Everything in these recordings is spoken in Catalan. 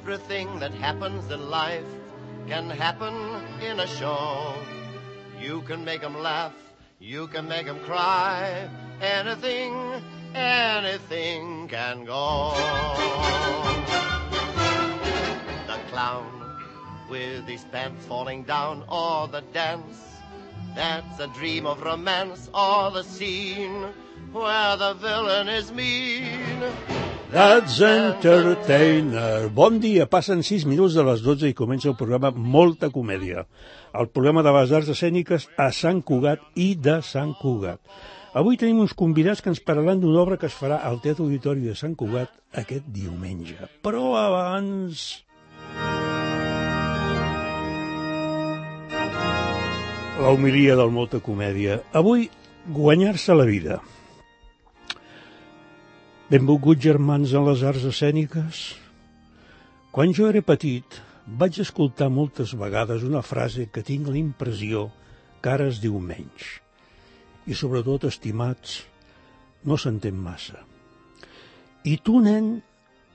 Everything that happens in life can happen in a show. You can make 'em laugh, you can make 'em cry. Anything, anything can go. The clown with his pants falling down, or the dance that's a dream of romance, or the scene where the villain is mean. That's Entertainer. Bon dia, passen 6 minuts de les 12 i comença el programa Molta Comèdia. El programa de les arts escèniques a Sant Cugat i de Sant Cugat. Avui tenim uns convidats que ens parlaran d'una obra que es farà al Teatre Auditori de Sant Cugat aquest diumenge. Però abans... La humilia del Molta Comèdia. Avui, guanyar-se la vida. Benvolguts germans en les arts escèniques. Quan jo era petit, vaig escoltar moltes vegades una frase que tinc la impressió que ara es diu menys. I sobretot, estimats, no s'entén massa. I tu, nen,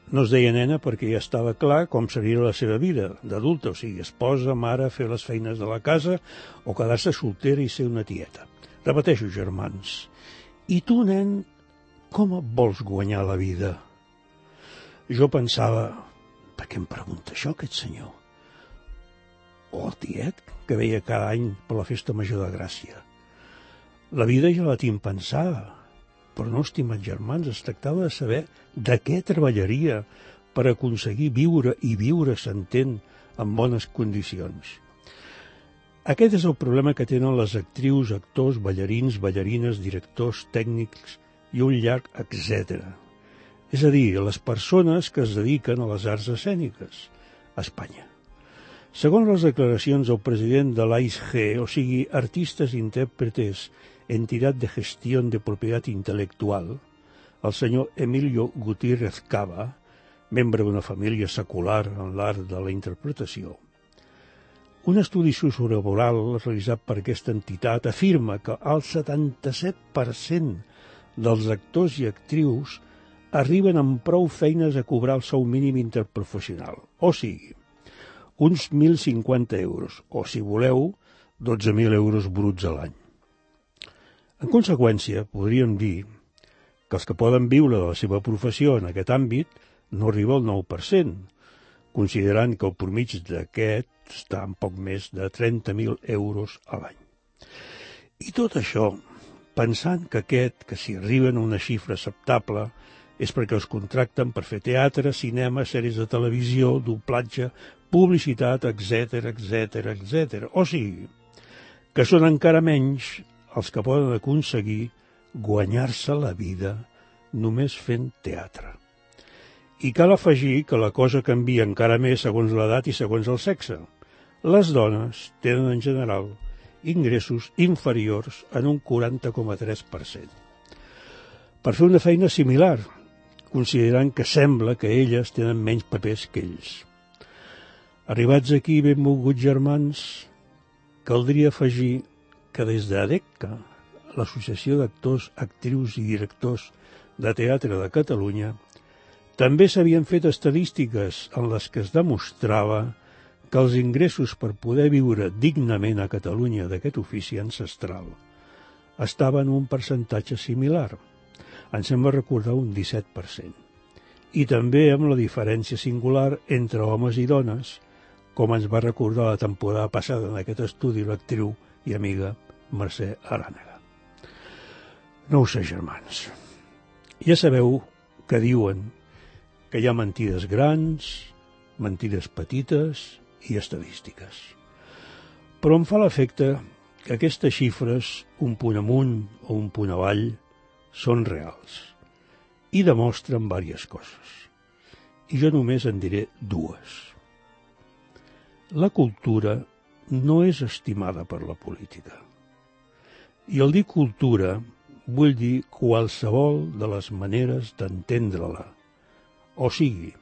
no es deia nena perquè ja estava clar com seria la seva vida d'adulta, o sigui, esposa, mare, fer les feines de la casa o quedar-se soltera i ser una tieta. Repeteixo, germans. I tu, nen, com et vols guanyar la vida? Jo pensava, per què em pregunta això aquest senyor? O el tiet, que veia cada any per la festa major de Gràcia. La vida ja la tinc pensada, però no, estimats germans, es tractava de saber de què treballaria per aconseguir viure i viure s'entén en bones condicions. Aquest és el problema que tenen les actrius, actors, ballarins, ballarines, directors, tècnics i un llarg etc. És a dir, les persones que es dediquen a les arts escèniques a Espanya. Segons les declaracions del president de l'AISG, o sigui, artistes i intèrpretes Entidad de Gestión de Propiedad Intelectual, el senyor Emilio Gutiérrez Cava, membre d'una família secular en l'art de la interpretació. Un estudi sociolaboral realitzat per aquesta entitat afirma que el 77% dels actors i actrius arriben amb prou feines a cobrar el seu mínim interprofessional, o sigui, uns 1.050 euros, o si voleu, 12.000 euros bruts a l'any. En conseqüència, podríem dir que els que poden viure de la seva professió en aquest àmbit no arriba al 9%, considerant que el promig d'aquest està en poc més de 30.000 euros a l'any. I tot això pensant que aquest, que si arriben a una xifra acceptable, és perquè els contracten per fer teatre, cinema, sèries de televisió, doblatge, publicitat, etc etc etc. O sigui, que són encara menys els que poden aconseguir guanyar-se la vida només fent teatre. I cal afegir que la cosa canvia encara més segons l'edat i segons el sexe. Les dones tenen en general ingressos inferiors en un 40,3%. Per fer una feina similar, considerant que sembla que elles tenen menys papers que ells. Arribats aquí, benvolguts germans, caldria afegir que des d'ADECA, l'Associació d'Actors, Actrius i Directors de Teatre de Catalunya, també s'havien fet estadístiques en les que es demostrava que els ingressos per poder viure dignament a Catalunya d'aquest ofici ancestral estaven en un percentatge similar. Ens sembla recordar un 17%. I també amb la diferència singular entre homes i dones, com ens va recordar la temporada passada en aquest estudi l'actriu i amiga Mercè Arànega. No ho sé, germans. Ja sabeu que diuen que hi ha mentides grans, mentides petites i estadístiques. Però em fa l'efecte que aquestes xifres, un punt amunt o un punt avall, són reals i demostren diverses coses. I jo només en diré dues. La cultura no és estimada per la política. I al dir cultura vull dir qualsevol de les maneres d'entendre-la. O sigui,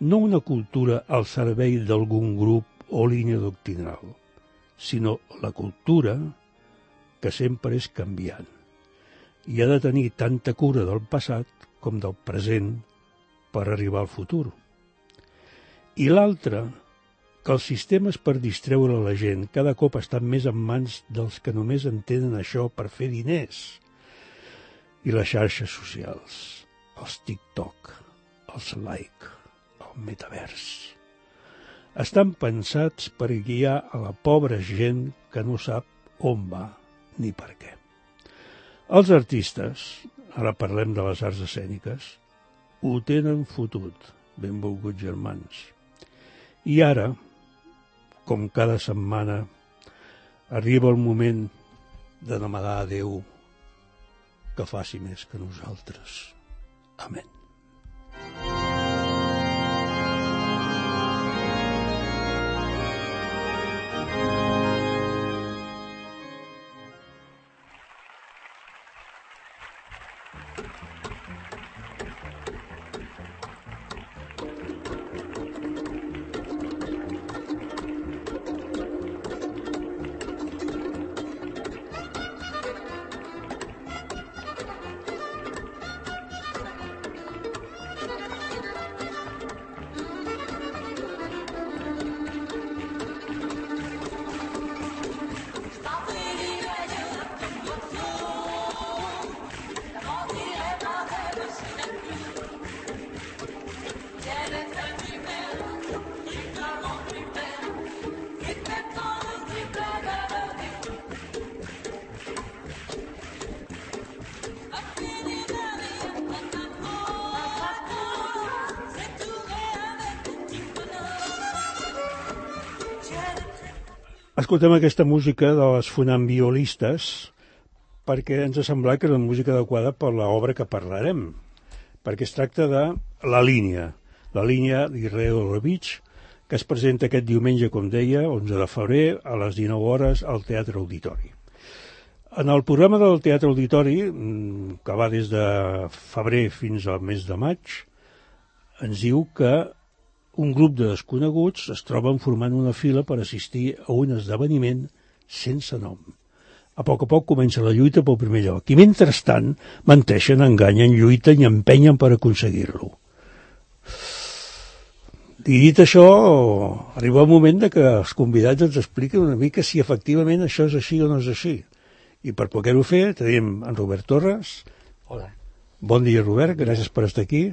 no una cultura al servei d'algun grup o línia doctrinal, sinó la cultura que sempre és canviant i ha de tenir tanta cura del passat com del present per arribar al futur. I l'altre, que els sistemes per distreure la gent cada cop estan més en mans dels que només entenen això per fer diners. I les xarxes socials, els TikTok, els like, metavers, estan pensats per guiar a la pobra gent que no sap on va ni per què. Els artistes, ara parlem de les arts escèniques, ho tenen fotut, benvolguts germans. I ara, com cada setmana, arriba el moment de demanar a Déu que faci més que nosaltres. Amén. Escoltem aquesta música de les funambiolistes perquè ens ha semblat que era la música adequada per l'obra que parlarem, perquè es tracta de La línia, la línia d'Irreo Beach, que es presenta aquest diumenge, com deia, 11 de febrer, a les 19 hores, al Teatre Auditori. En el programa del Teatre Auditori, mm, que va des de febrer fins al mes de maig, ens diu que un grup de desconeguts es troben formant una fila per assistir a un esdeveniment sense nom. A poc a poc comença la lluita pel primer lloc i mentrestant menteixen, enganyen, lluiten i empenyen per aconseguir-lo. I dit això, arriba el moment de que els convidats ens expliquen una mica si efectivament això és així o no és així. I per poder-ho fer tenim en Robert Torres. Hola. Bon dia, Robert, gràcies per estar aquí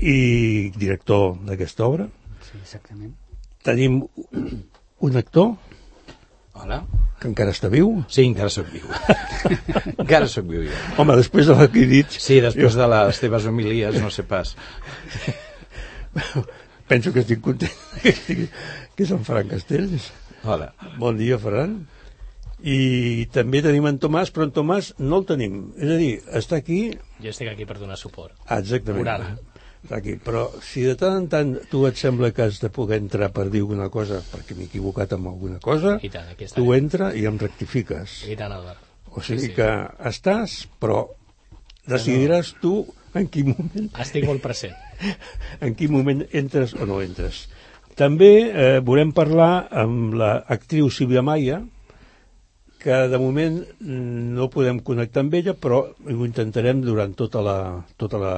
i director d'aquesta obra. Sí, exactament. Tenim un actor Hola. que encara està viu. Sí, encara sóc viu. encara sóc viu jo. Home, després de que he dit... Sí, després de les teves homilies, no sé pas. Penso que estic content que, estigui, que és en Ferran Castells. Hola. Bon dia, Ferran. I també tenim en Tomàs, però en Tomàs no el tenim. És a dir, està aquí... Jo estic aquí per donar suport. Ah, exactament. Moral. Aquí. Però si de tant en tant tu et sembla que has de poder entrar per dir alguna cosa, perquè m'he equivocat amb alguna cosa, I tant, aquí tu entra i em rectifiques. I tant, Albert. O sigui Sí, sí. que estàs, però decidiràs tu en quin moment Estic molt present. en quin moment entres o no entres. També eh, volem parlar amb l'actriu Sílvia Maia, que de moment no podem connectar amb ella, però ho intentarem durant tota la, tota la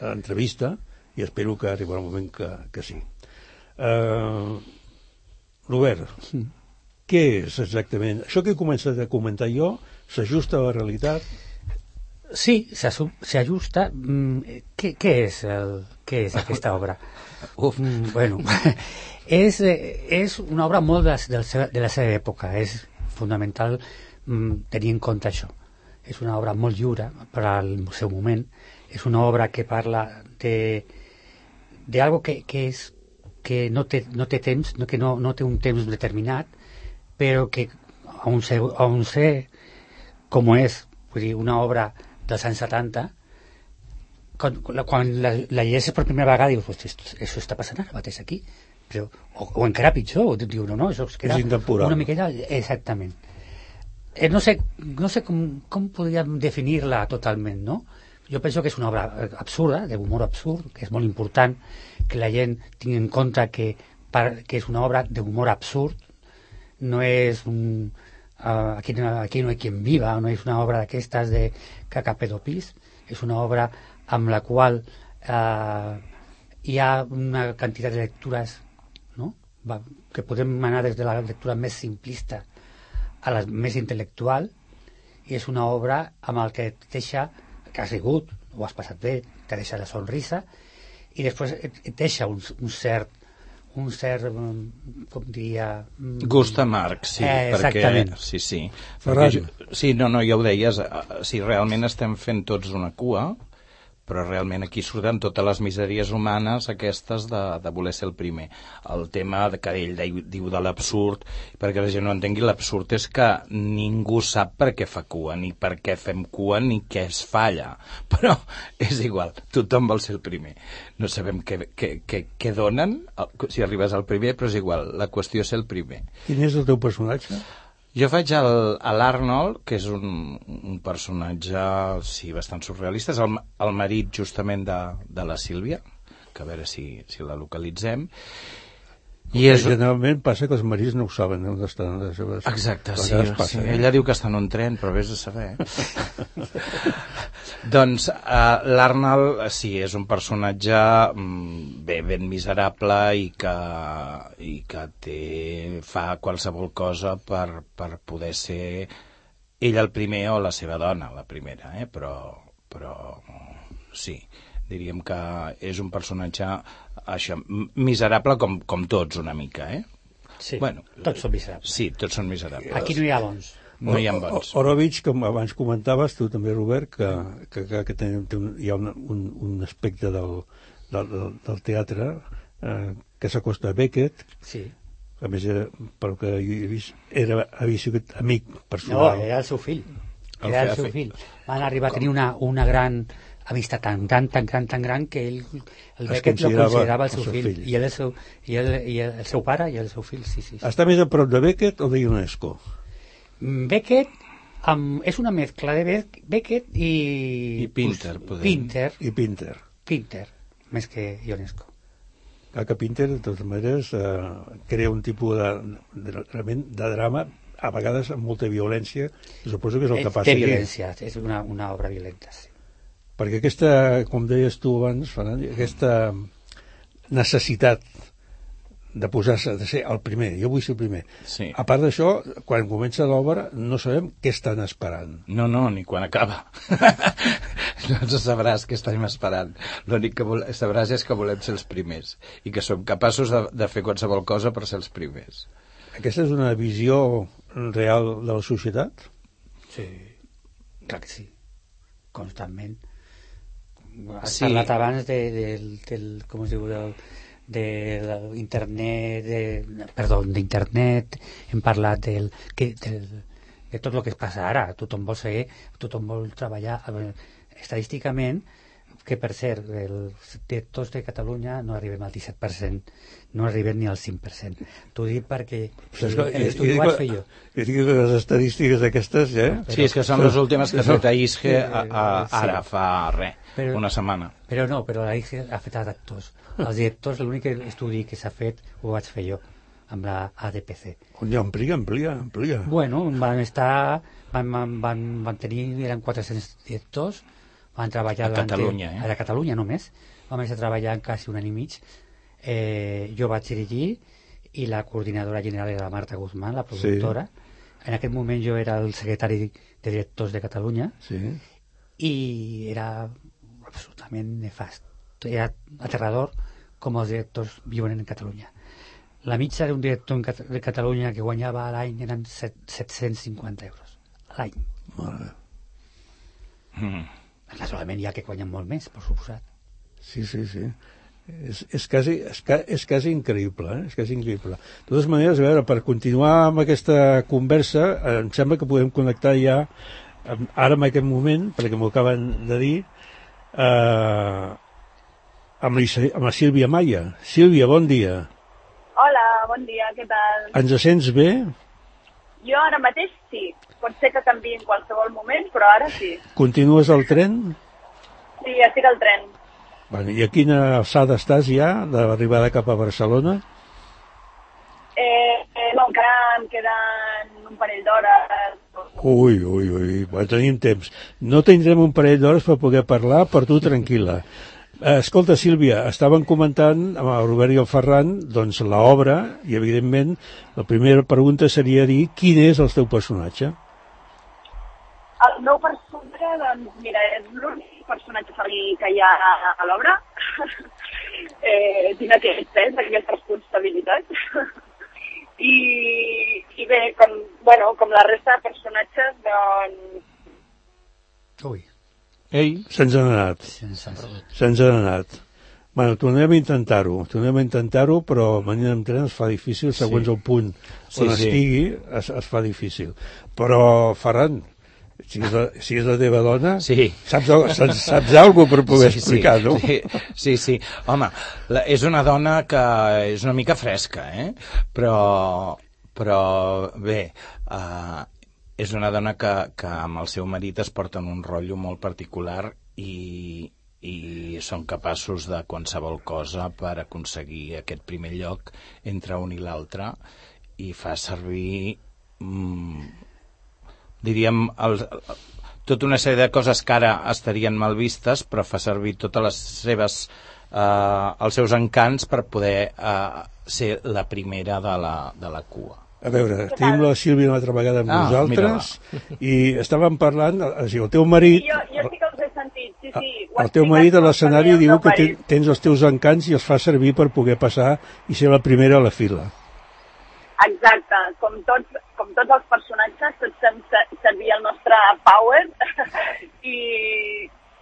entrevista i espero que arribarà un moment que, que sí. Eh, Robert, què és exactament? Això que he començat a comentar jo s'ajusta a la realitat? Sí, s'ajusta. Mm, què, què, és el, què és aquesta obra? Uf. Mm, bueno, és, és una obra molt de, de, la seva, de la seva època. És fonamental mm, tenir en compte això. És una obra molt lliure per al seu moment. És una obra que parla de, de algo que, que, és, que no, té, no té temps, no, que no, no té un temps determinat, però que a un ser, a un ser com és vull dir, una obra dels anys 70 quan, quan la, la llegeixes per primera vegada dius, pues, esto, això està passant ara mateix aquí però, o, o encara pitjor o diu, no, no, això es queda És intemporal. una miqueta exactament eh, no sé, no sé com, com podríem definir-la totalment no? Jo penso que és una obra eh, absurda, d'humor absurd, que és molt important que la gent tingui en compte que, par, que és una obra d'humor absurd no és un, uh, aquí, aquí no hi quien viva, no és una obra d'aquestes de Caca Pedopis, és una obra amb la qual uh, hi ha una quantitat de lectures no? Va, que podem anar des de la lectura més simplista a la més intel·lectual i és una obra amb el que et deixa que has rigut, ho has passat bé, te deixa la sonrisa i després et, et deixa un, un cert un cert, mm, com diria... mm, Gust amarg, sí. Eh, perquè, exactament. sí, sí. Ferran. Perquè sí, no, no, ja ho deies, eh, si realment estem fent tots una cua, però realment aquí surten totes les miseries humanes aquestes de, de voler ser el primer. El tema que ell diu, de l'absurd, perquè la gent no entengui, l'absurd és que ningú sap per què fa cua, ni per què fem cua, ni què es falla. Però és igual, tothom vol ser el primer. No sabem què, què, què, què donen si arribes al primer, però és igual, la qüestió és ser el primer. Quin és el teu personatge? Jo faig l'Arnold, que és un, un personatge, sí, bastant surrealista, és el, el marit justament de, de la Sílvia, que a veure si, si la localitzem. I és... Generalment passa que els marits no ho saben on estan les seves... Exacte, sí, vegades sí. passa, eh? Ella diu que està en un tren, però vés a saber. doncs uh, l'Arnold, eh, sí, és un personatge mm, bé, ben miserable i que, i que té, fa qualsevol cosa per, per poder ser ell el primer o la seva dona, la primera, eh? però, però sí, diríem que és un personatge això, miserable com, com tots una mica, eh? Sí, Bueno, tots són miserables. Sí, tots són miserables. Aquí no hi ha bons. No hi ha bons. O- Orovich, com abans comentaves, tu també, Robert, que, que, que, que té, té un, hi ha un, un, un aspecte del, del, del, teatre eh, que s'acosta a Beckett, Sí. que a més era, pel que jo he vist, era, havia sigut amic No, personal. era el seu fill. El Era el feia seu fill. fill. Van arribar a tenir una, una gran amistat tan gran, tan gran, tan gran que ell, el Es Beckett lo considerava considerava el el seu seu fill. fill. I, ell el, seu, i, el, i el, seu pare i el seu fill, sí, sí. sí. Està més a prop de Beckett o de UNESCO? Mm, Beckett amb, és una mezcla de Beck- Beckett i... I Pinter, podem. Pinter, I Pinter. Pinter, més que Ionesco. Clar que Pinter, de totes maneres, eh, crea un tipus de, de, realment de drama, a vegades amb molta violència, suposo que és el que Eh, passa Té aquí. violència, és una, una obra violenta, sí. Perquè aquesta, com deies tu abans, Ferran, aquesta necessitat de posar-se, de ser el primer, jo vull ser el primer. Sí. A part d'això, quan comença l'obra no sabem què estan esperant. No, no, ni quan acaba. no ens sabràs què estem esperant. L'únic que vole... sabràs és que volem ser els primers i que som capaços de, de fer qualsevol cosa per ser els primers. Aquesta és una visió real de la societat? Sí, clar que sí, constantment. Has Sí. parlat abans de, del, del, com es diu, del, de l'internet, de, perdó, d'internet, hem parlat del, que, del, de tot el que es passa ara. Tothom vol ser, tothom vol treballar. Veure, estadísticament, que per cert, els directors de Catalunya no arribem al 17%, no arribem ni al 5%. T'ho dic perquè l'estudi ho vaig fer jo. jo dic que les estadístiques aquestes, eh? sí, és que són les últimes que ha fet a Isge a, a, Sí. ara, fa res, Però- una setmana. Però no, però la ICE ha fet els actors. Els directors, l'únic estudi que s'ha fet ho vaig fer jo, amb la ADPC. Ja, amplia, amplia, amplia. Bueno, van estar, van, van, van, van tenir, eren 400 directors, van treballar... A Catalunya, eh? A Catalunya només. Vam estar treballant quasi un any i mig. Eh, jo vaig dirigir i la coordinadora general era la Marta Guzmán, la productora. En aquest moment jo era el secretari de directors de Catalunya Sí. i era absolutament nefast. Era aterrador com els directors viuen en Catalunya. La mitja d'un director en Cat de Catalunya que guanyava a l'any eren set, 750 euros. A l'any. Mare. Mm. Naturalment hi ha que guanyen molt més, per suposat. Sí, sí, sí. És, és, quasi, és, és quasi increïble, eh? és quasi increïble. De totes maneres, a veure, per continuar amb aquesta conversa, eh, em sembla que podem connectar ja, ara en aquest moment, perquè m'ho acaben de dir, eh, amb, la, amb la Sílvia Maia. Sílvia, bon dia. Hola, bon dia, què tal? Ens sents bé? Jo ara mateix sí. Pot ser que canvi en qualsevol moment, però ara sí. Continues al tren? Sí, estic al tren. Bueno, I a quina alçada estàs ja d'arribada cap a Barcelona? Eh, eh, no, encara em queden un parell d'hores. Ui, ui, ui, bueno, tenim temps. No tindrem un parell d'hores per poder parlar, per tu tranquil·la. Eh, Escolta, Sílvia, estaven comentant amb el Robert i el Ferran doncs, l'obra i, evidentment, la primera pregunta seria dir quin és el teu personatge? El meu personatge, doncs, mira, és l'únic personatge femení que hi ha a, a l'obra. eh, tinc aquest pes, aquesta responsabilitat. I, I bé, com, bueno, com la resta de personatges, doncs, Ui, Ei, Se'ns han anat, se'ns han anat. Bueno, tornem a intentar-ho, tornem a intentar-ho, però venint amb tren es fa difícil, segons Sí. el punt Sí, on sí. estigui, es, es fa difícil. Però, Ferran, si és la, si és la teva dona, Sí. saps, saps, saps alguna per poder sí, explicar, sí, no? Sí, sí, sí. Home, la, és una dona que és una mica fresca, eh? Però, però bé, uh, és una dona que, que amb el seu marit es porten un rotllo molt particular i, i són capaços de qualsevol cosa per aconseguir aquest primer lloc entre un i l'altre i fa servir mm, diríem els, tota una sèrie de coses que ara estarien mal vistes però fa servir totes les seves eh, els seus encants per poder eh, ser la primera de la, de la cua A veure, tenim la Sílvia una altra vegada amb Ah, nosaltres i estàvem parlant, o sigui, el teu marit, jo, jo sí que els he sentit, sí, sí. ho el he teu marit a l'escenari diu que te, marit. tens els teus encants i els fa servir per poder passar i ser la primera a la fila. Exacte, com tots, com tots els personatges, tots fem se- servir el nostre power i,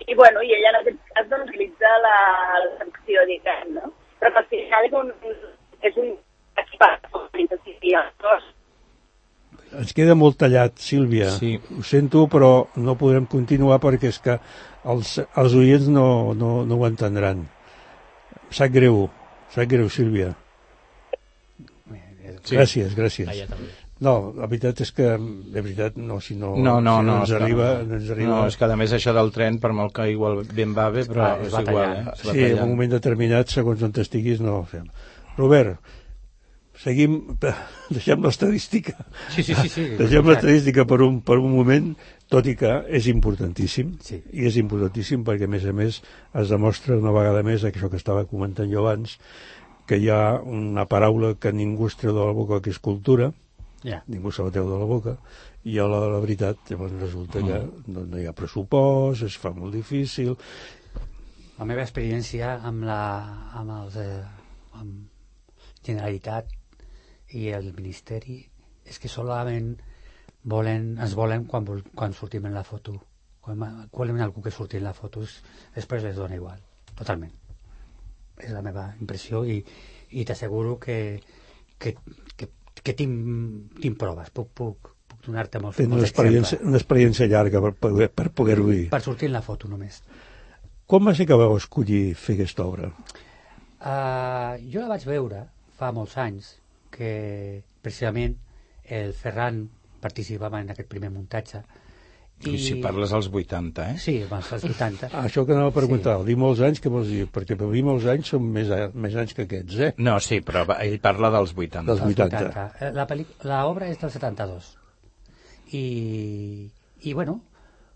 i, bueno, i ella en aquest cas doncs, utilitza la, la secció, diguem, no? Però que al final és un, és un dos Ens queda molt tallat, Sílvia. Sí. Ho sento, però no podrem continuar perquè és que els, els oients no, no, no ho entendran. Sap greu, sap greu, Sílvia. Sí. Gràcies, gràcies. Allà també. No, la veritat és que, de veritat, no, si no, no, no, si no, ens és que- arriba, no ens arriba... no, és que a més això del tren per molt que igual ben va bé però es és igual eh? Es Sí, en un moment determinat, segons on estiguis, no ho fem. Robert, seguim, deixem l'estadística. Sí, sí, sí. sí. Deixem l'estadística per un, per un moment, tot i que és importantíssim, Sí. i és importantíssim perquè, a més a més, es demostra una vegada més això que estava comentant jo abans, que hi ha una paraula que ningú es treu de la boca, que és cultura, Ja. ningú se la treu de la boca, i a la, la veritat, llavors resulta que no, no hi ha pressupost, es fa molt difícil, La meva experiència amb la amb els eh, amb Generalitat i el Ministeri és que solament volen, ens volen quan, quan sortim en la foto. Quan volen algú que surti en la foto, és- després les dona igual, totalment. És la meva impressió i, i t'asseguro que, que, que, que tinc, tinc proves, puc, puc, puc donar-te molts, tens una molts experiència, una experiència llarga per, poder- per poder-ho dir. Per sortir en la foto només. Com va ser que vau escollir fer aquesta obra? Uh, jo la vaig veure fa molts anys que precisament el Ferran participava en aquest primer muntatge I si parles als 80, eh? Sí, abans dels 80 Ah, això que anava a preguntar, sí. dir molts anys, què vols dir? Perquè per dir molts anys són més, més anys que aquests, eh? No, sí, però ell parla dels 80. Dels dels 80. Eh, La, pel·li- la obra és del 72 i, i bueno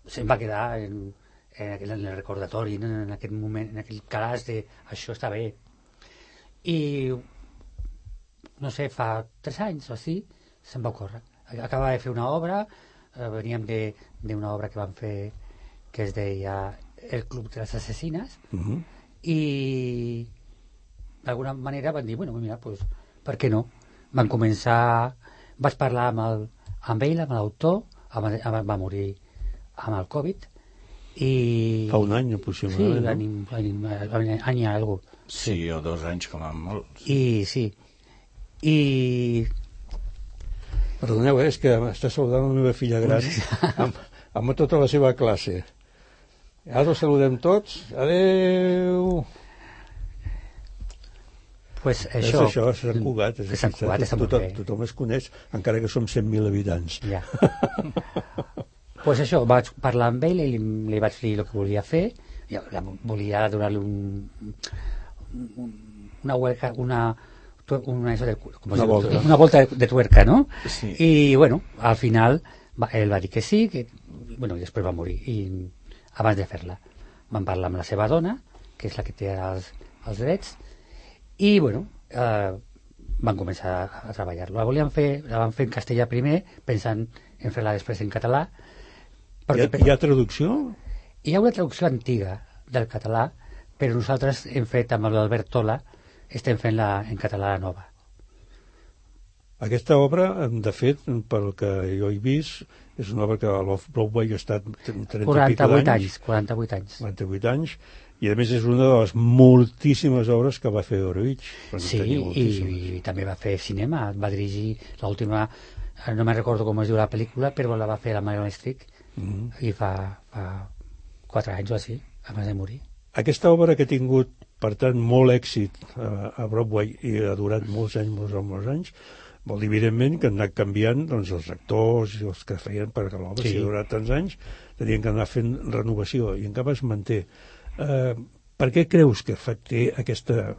se'm va quedar en, en, aquell, en el recordatori en, en aquest moment, en aquell calaix de això està bé i no sé, fa tres anys o així se'm va ocórrer acabava de fer una obra veníem de- d'una obra que van fer que es deia El Club de les Assassines Uh -huh. i d'alguna manera van dir, bueno, mira, pues, per què no? Van començar, vaig parlar amb, el, amb ell, amb l'autor, va morir amb el Covid, i... Fa un any, Sí, aproximadament, any, no? any, any, any i algo. Sí, o dos anys com a molt. I sí, i Perdoneu, eh, és que està saludant la meva filla gran amb, amb tota la seva classe. Ara els saludem tots. Adeu! pues Això, és això, és Sant Cugat. És Sant Cugat, està molt tothom, bé. tothom es coneix, encara que som 100.000 habitants. Ja. pues això, vaig parlar amb ell i li, li vaig dir el que volia fer. Jo la, volia donar-li un, un, una una, tu- una, de, Una volta. una volta de, de tuerca, no? Sí. I, bueno, al final va, ell va dir que sí, que, bueno, i després va morir, i abans de fer-la. Van parlar amb la seva dona, que és la que té els, els drets, i, bueno, eh, van començar a, a treballar-lo. La volíem fer, la van fer en castellà primer, pensant en fer-la després en català, Hi ha, hi ha traducció? hi ha una traducció antiga del català, però nosaltres hem fet amb l'Albert Tola, estem fent-la en català nova. Aquesta obra, de fet, pel que jo he vist, és una obra que a l'Off-Broadway ha estat 30 i pico 48 d'anys, anys, 48 anys. 48 anys, i a més és una de les moltíssimes obres que va fer Horowitz. perquè Sí, i, i també va fer cinema, va dirigir l'última, eh, no me'n recordo com es diu la pel·lícula, però la va fer la Marion Street, Mhm. i fa, fa 4 anys o així, abans de morir. Aquesta obra que ha tingut, per tant, molt èxit a, a Broadway i ha durat molts anys, molts, molts anys, vol dir, evidentment, que han anat canviant doncs, els actors i els que feien perquè l'obra, Sí. si ha durat tants anys, tenien que anar fent renovació, i encara es manté. Eh, per què creus que té aquesta...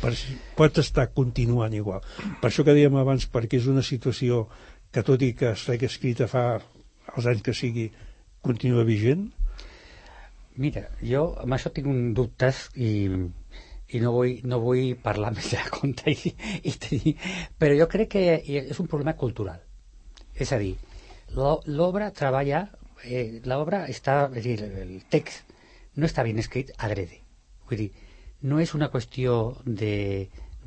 Per, pot estar continuant igual? Per això que dèiem abans, perquè és una situació que, tot i que estigui escrita fa els anys que sigui, continua vigent? Mira, jo amb això tinc un dubtes i, i no, vull, no vull parlar més de compte i, i tenir... però jo crec que és un problema cultural. És a dir, l'o- l'obra treballa eh, l'obra està, és dir, el text no està ben escrit adrede. Vull dir, no és una qüestió de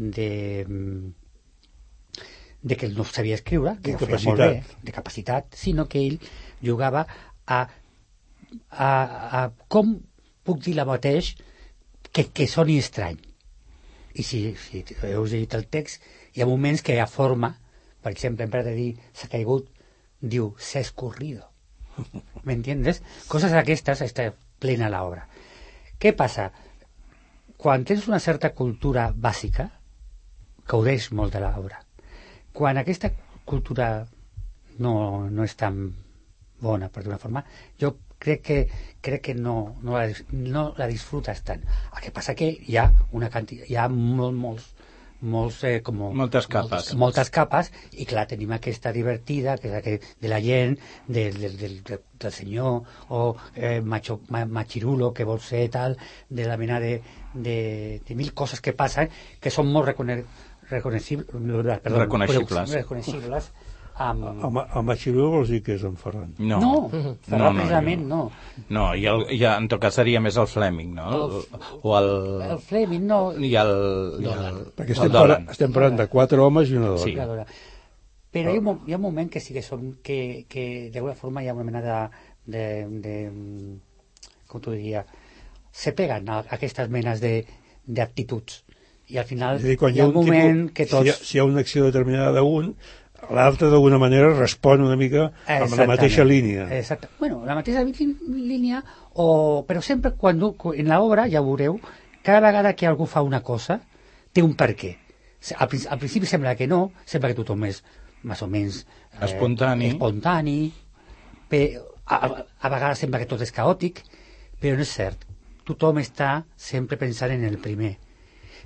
de, mm, de que ell no sabia escriure que De ho feia molt bé, de capacitat, sinó que ell jugava a a, a com puc dir la mateix que, que soni estrany. I si, si heu llegit el text, hi ha moments que hi ha forma, per exemple, en de dir s'ha caigut, diu s'ha escorrido. ¿Me Coses d'aquestes està plena l'obra. Què passa? Quan tens una certa cultura bàsica, gaudeix molt de l'obra. Quan aquesta cultura no, no és tan bona, per d'una forma, jo crec que, crec que no, no, la, no la disfrutes tant. El que passa que hi ha una quantitat, hi ha molt, molts, molts, eh, com, Moltes capes. Moltes, moltes capes, i clar, tenim aquesta divertida, que és la que, de la gent, del, del, del, del, del senyor, o eh, macho, ma, machirulo, que vol ser tal, de la mena de, de, de mil coses que passen, que són molt recone, reconeixibles, perdó, Reconeixibles. reconeixibles amb... El, ma- el Machiró vols dir que és en Ferran? No. no, No, Ferran no, precisament no. No, i, el, i en tot cas seria més el Fleming, no? El, o el... El Fleming no... I el... I el, Perquè el estem, Dolan. parlant, estem parlant de quatre homes i una dona. Sí. Però hi ha, un, mo- hi ha un moment que sí que són que, que d'alguna forma hi ha una mena de, de, de com t'ho diria se peguen a aquestes menes de- d'actituds i al final És a dir, quan hi ha un moment tipus, que si, hi ha, tots si hi ha una acció determinada d'un, l'altre d'alguna manera respon una mica amb la mateixa línia. Exacte. Bueno, la mateixa lí- línia, o... però sempre quan en l'obra, ja ho veureu, cada vegada que algú fa una cosa, té un per què. Al, al principi sembla que no, sembla que tothom és més o menys... Espontani. espontani, però a, a, a vegades sembla que tot és caòtic, però no és cert. Tothom està sempre pensant en el primer.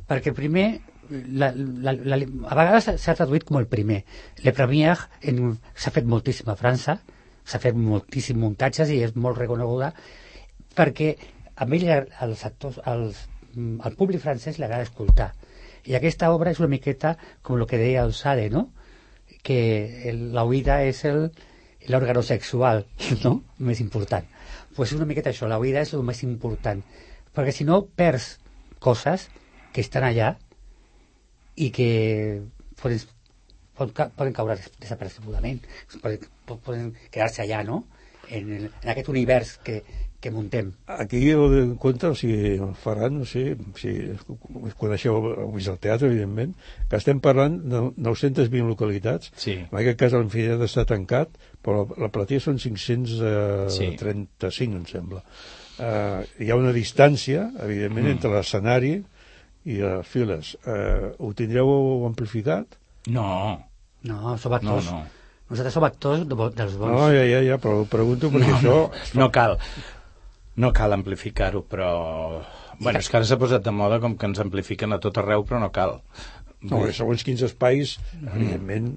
Perquè el primer la, la, la, a vegades s'ha traduït com el primer. Le Premier s'ha fet moltíssim a França, s'ha fet moltíssim muntatges i és molt reconeguda perquè a ell els actors, mm, al públic francès li agrada escoltar. I aquesta obra és una miqueta com el que deia el Sade, no? que el, la és l'òrgano sexual no? més important. pues una miqueta això, la és el més important. Perquè si no perds coses que estan allà i que poden, poden, poden caure des- desapercebudament, poden, poden quedar-se allà, no? En, el, en aquest univers que, que muntem. Aquí heu de compte, o sigui, el Ferran, no sé si coneixeu vist el teatre, evidentment, que estem parlant de 920 localitats. Sí. En aquest cas l'Infinitat està tancat, però la, la platea són 535, Sí. em sembla. Uh, hi ha una distància, evidentment, mm. entre l'escenari i les files. Uh, ho tindreu amplificat? No, No, som no, actors. no. Nosaltres som actors de, bo- dels bons. No, ja, ja, ja, però ho pregunto perquè no, això... No cal. No cal amplificar-ho, però... Bueno, és que ara s'ha posat de moda com que ens amplifiquen a tot arreu, però no cal. No, segons quins espais, evidentment,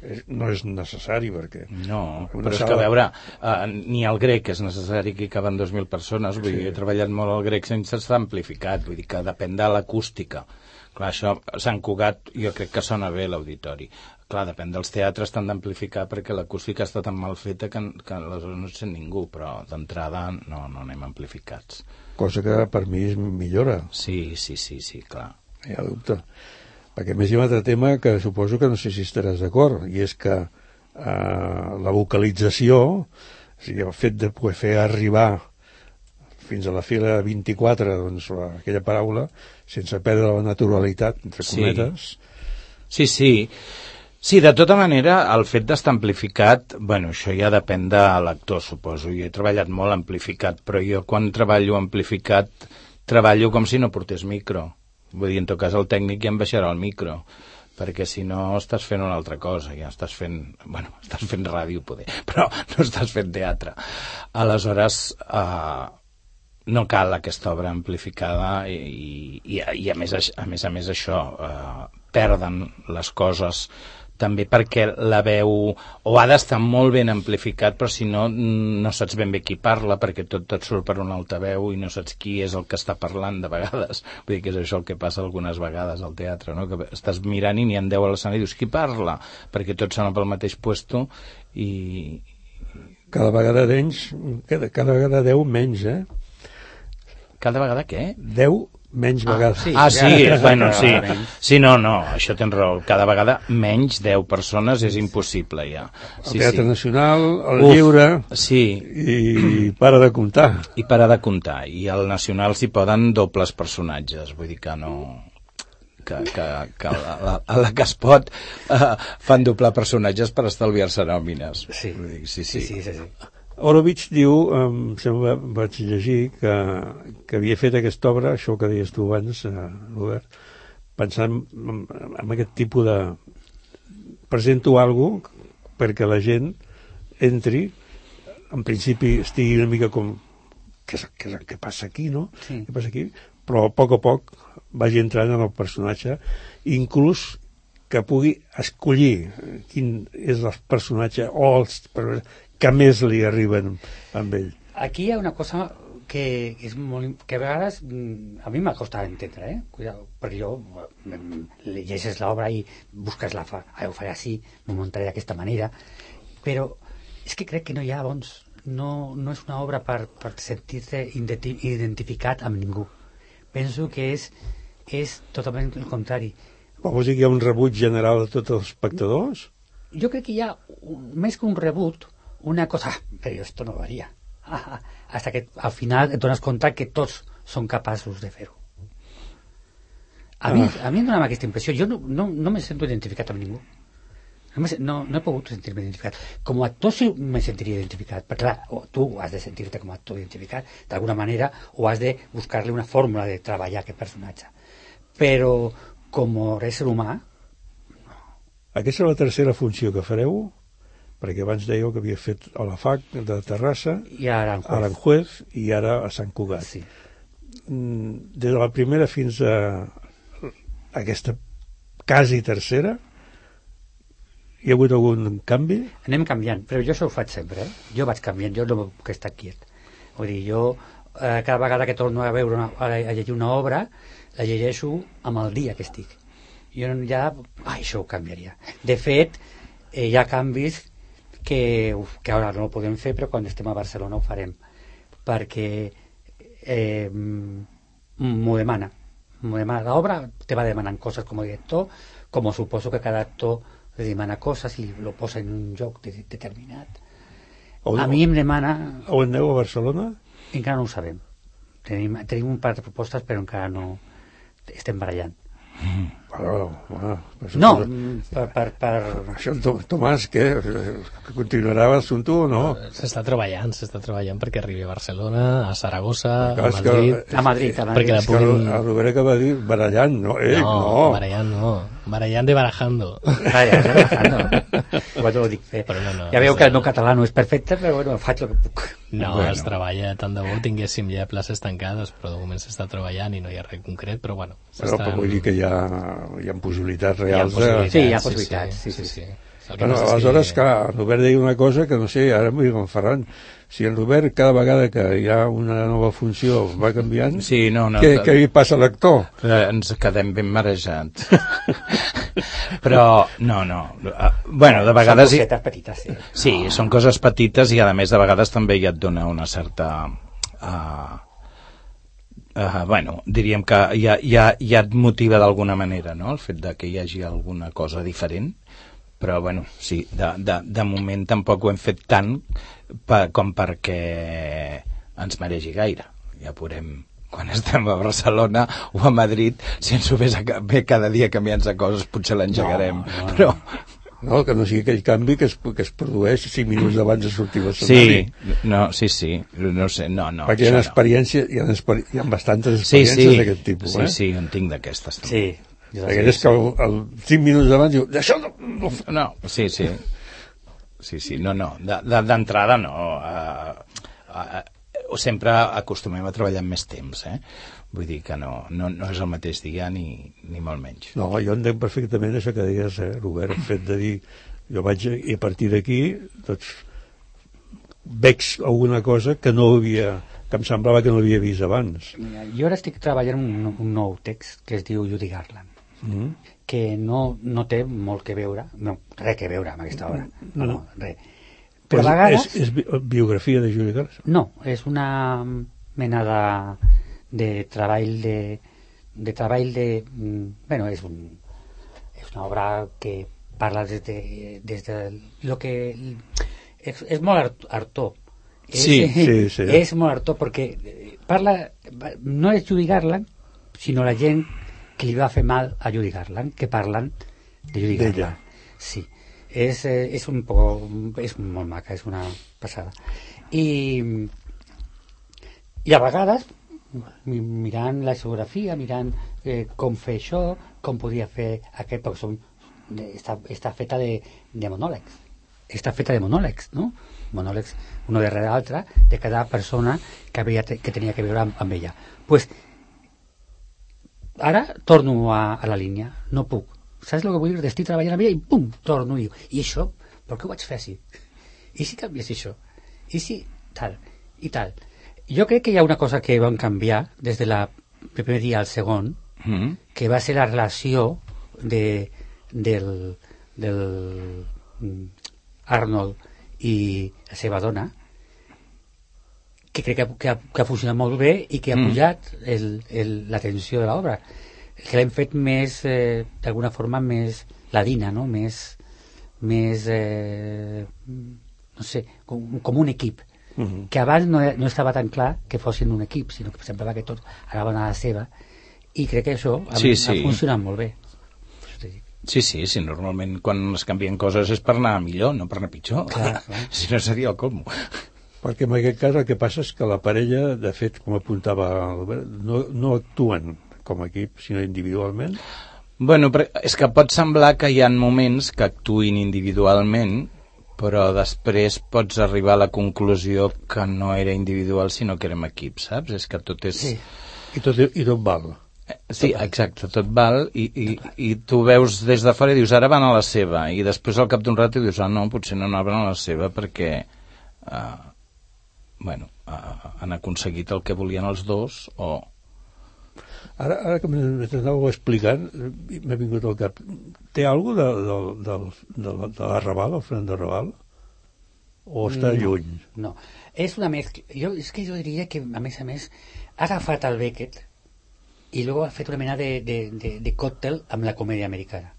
és- no és necessari, perquè... No, però és sala- que a veure, uh, ni el grec és necessari que hi caben 2.000 persones, vull dir, he treballat molt el grec sense estar amplificat, vull dir que depèn de l'acústica. Clar, això, Sant Cugat, jo crec que sona bé l'auditori. Clar, depèn dels teatres, t'han d'amplificar perquè l'acústica està tan mal feta que, que aleshores no sent ningú, però d'entrada no, no anem amplificats. Cosa que per mi és millora, Sí, sí, sí, sí, clar. hi ha dubte. Perquè més hi ha un altre tema que suposo que no sé si estaràs d'acord, i és que eh, la vocalització, o sigui, el fet de poder fer arribar fins a la fila 24 doncs, la, aquella paraula, sense perdre la naturalitat, entre Sí. cometes, Sí, sí. Sí, de tota manera, el fet d'estar amplificat, bueno, això ja depèn de l'actor, suposo. Jo he treballat molt amplificat, però jo quan treballo amplificat treballo com si no portés micro. Vull dir, en tot cas, el tècnic ja em baixarà el micro perquè si no estàs fent una altra cosa, ja estàs fent, bueno, estàs fent ràdio poder, però no estàs fent teatre. Aleshores, eh, no cal aquesta obra amplificada i, i, i a, més, a més a més això eh, perden les coses també perquè la veu o ha d'estar molt ben amplificat però si no no saps ben bé qui parla perquè tot et surt per un altaveu i no saps qui és el que està parlant de vegades vull dir que és això el que passa algunes vegades al teatre no? que estàs mirant i n'hi ha 10 a l'escenari i dius qui parla? perquè tots són pel mateix puesto i, cada vegada d'enys, cada, cada vegada 10 menys, eh? cada vegada què? 10 menys vegades. sí. Ah, sí, Ja. bueno, sí. Menys. Sí, no, no, això tens raó. Cada vegada menys 10 persones és impossible, ja. El Sí, Teatre sí. Nacional, el Uf, Lliure, Sí, i para de comptar. i para de comptar. I al Nacional s'hi poden dobles personatges, vull dir que no que, que, que a, la, a la que es pot eh, fan doblar personatges per estalviar-se nòmines. Sí. Vull dir, sí, Sí, sí. sí, sí. sí. Horowitz diu, em sembla, vaig llegir, que, que havia fet aquesta obra, això que deies tu abans, eh, Robert, pensant en, en aquest tipus de... Presento algo perquè la gent entri, en principi estigui una mica com... Què, és, què, és, què passa aquí, no? Sí. Què passa aquí? Però a poc a poc vagi entrant en el personatge, inclús que pugui escollir quin és el personatge o els que més li arriben amb ell. Aquí hi ha una cosa que, és molt, que a vegades mm, a mi m'ha costat entendre, eh? Cuidado, perquè jo mm, llegeixes l'obra i busques la fa, ah, ho faré així, m'ho muntaré d'aquesta manera, però és que crec que no hi ha, doncs, no, no és una obra per, per sentir-te identi- identificat amb ningú. Penso que és, és totalment el contrari. Vols dir que hi ha un rebuig general de tots els espectadors? yo creo que ya, un- més que un reboot, una cosa, "Ah, però esto no varia. Hasta que al final et dones compte que tots són capaços de fer-ho. A, mi, a mi em donava aquesta impressió. Jo no, no, no me sento identificat amb ningú. No, no, no he pogut sentir-me identificat. Com a actor sí me sentiria identificat, perquè clar, tu has de sentir-te com a actor identificat d'alguna manera o has de buscar-li una fórmula de treballar aquest personatge. Però com a ésser humà, Aquesta és la tercera funció que fareu, perquè abans dèieu que havia fet a la FAC de Terrassa, i ara a l'Enjuez i ara a Sant Cugat. Sí. Mm, Des de la primera fins a aquesta quasi tercera, hi ha hagut algun canvi? anem canviant, però jo això ho faig sempre, eh? Jo vaig canviant, jo no puc estar quiet. Vull dir, jo eh, cada vegada que torno a veure una, a llegir una obra, la llegeixo amb el dia que estic. Jo no- ja, ah, això ho canviaria. De fet, eh, hi ha canvis que, uf, que ara no ho podem fer, però quan estem a Barcelona ho farem, perquè eh, m'ho demana. M'ho demana. L'obra te va demanant coses com a director, com suposo que cada actor li demana coses i lo posa en un lloc de, determinat. O, A mi em demana... o aneu a Barcelona? Encara no ho sabem. Tenim, tenim un par de propostes, però encara no estem barallant. Bueno, bueno, pues, No, per... per, per... Això, To- Tomàs, què? Que continuarà l'assumpte o no? S'està treballant, s'està treballant perquè arribi a Barcelona, a Saragossa, a és que- Madrid... A Madrid, a Madrid. Perquè la que puguin... el Robert acaba de dir barallant, no? Eh, no, no. barallant no. Barallant de barajando. Vale, estoy trabajando. Bueno, ho dic bé. Però no, no, ja veu és que el de- meu català no és perfecte, però bueno, faig el que puc. No, Bueno. es treballa tant de bo tinguéssim ja places tancades, però de moment s'està treballant i no hi ha res concret, però bueno. Però, però vull dir que ha, hi ha possibilitats hi ha reals. possibilitats. Sí, hi ha sí, possibilitats, Sí, sí, sí. sí. sí. El que Bueno, aleshores, que- clar, en Robert deia una cosa que no sé, ara m'ho dic en Ferran. Si en Robert cada vegada que hi ha una nova funció va canviant, Sí, no, no. què, què li passa a l'actor? Eh, ens quedem ben marejats. Però, no, no. Eh, Bueno, de vegades... Són hi- cosetes petites, sí. Sí, són coses petites i a més de vegades també ja et dona una certa... Uh, uh, bueno, diríem que ja, ja, ja et motiva d'alguna manera, no?, el fet de que hi hagi alguna cosa diferent, però bueno, sí, de, de, de moment tampoc ho hem fet tant pa, com perquè ens mereixi gaire. Ja veurem quan estem a Barcelona o a Madrid, si ens ho ves a, bé cada dia canviant-se coses, potser l'engegarem. No, no, no. Però, No, que no sigui aquell canvi que es, que es produeix 5 minuts abans de sortir l'escenari. Sí, no, sí, sí, no sé, no, no. Perquè hi ha, això no. experiència, hi, ha experi hi ha bastantes Sí, experiències sí, d'aquest tipus. sí, eh? sí, en tinc d'aquestes. Sí. Aquelles que el, el 5 minuts abans diu, d'això no, no, No, sí, sí. Sí, sí, no, no, de- de- d'entrada no. Uh, uh, sempre acostumem a treballar amb més temps, eh? Vull dir que no, no, no és el mateix dia ni, ni molt menys. No, jo entenc perfectament això que deies, eh, Robert, el fet de dir jo vaig a- i a partir d'aquí doncs veig alguna cosa que no havia que em semblava que no havia vist abans. Mira, jo ara estic treballant un, un nou text que es diu Judy Garland, Mm. que no, no té molt que veure, no, res que veure amb aquesta obra, no, no, res. Però Però a vegades... és, és bi- biografia de Julie Garland. No, és una mena de, de treball de, de treball de... mm, Bueno, és, un, és una obra que parla des de, des de lo que... És, és molt art, Artó. És, Sí, sí, sí. És molt Artó perquè parla... No és Judy Garland, sinó la gent que li va fer mal a Judy Garland, que parlen de Judy. Garland. Sí, és, eh, és un poc... És molt maca, és una passada. I, i a vegades mirant la geografia, mirant eh, com fer això, com podia fer aquest, perquè som, està, està feta de, de monòlegs. Està feta de monòlegs, no? Monòlegs, uno darrere l'altre, de cada persona que, havia, que tenia que veure amb, amb ella. pues, ara torno a, a la línia, no puc. Saps el que vull dir? Estic treballant amb ella i pum, torno i i això, per què ho vaig fer així? I si canvies això? I si tal? I tal? Jo crec que hi ha una cosa que van canviar des de la primer dia al segon, Mm. que va ser la relació de, del, del Arnold i la seva dona, que crec que, que, ha, que ha funcionat molt bé i que ha Mm. pujat la tensió de l'obra que l'hem fet més eh, d'alguna forma més ladina no? més, més eh, no sé, com, com un equip Mhm. que abans no, no estava tan clar que fossin un equip, sinó que semblava que tots anaven a la seva i crec que això ha, Sí, ha sí. funcionat molt bé Sí. Sí, sí, sí, normalment quan es canvien coses és per anar millor, no per anar pitjor. Clar, clar. si no seria el colmo. Perquè en aquest cas el que passa és que la parella, de fet, com apuntava Albert, no, no actuen com a equip, sinó individualment. Bueno, però és que pot semblar que hi ha moments que actuïn individualment, però després pots arribar a la conclusió que no era individual, sinó que érem equip, saps? És que tot és... Sí. I tot, i tot val. Eh, Sí, exacte, tot val, i, i, i tu veus des de fora i dius, ara van a la seva, i després al cap d'un rato dius, ah, no, potser no anaven a la seva perquè, uh, bueno, uh, han aconseguit el que volien els dos, o... Ara, ara que m'anàveu explicant, eh, m'ha vingut al cap. Té alguna de, de, de, de, de, de la Raval, el Fran de Raval? O està No. lluny? No, és una mescla. Jo, és que jo diria que, a més a més, ha agafat el Beckett i luego ha fet una mena de, de, de, de còctel amb la comèdia americana.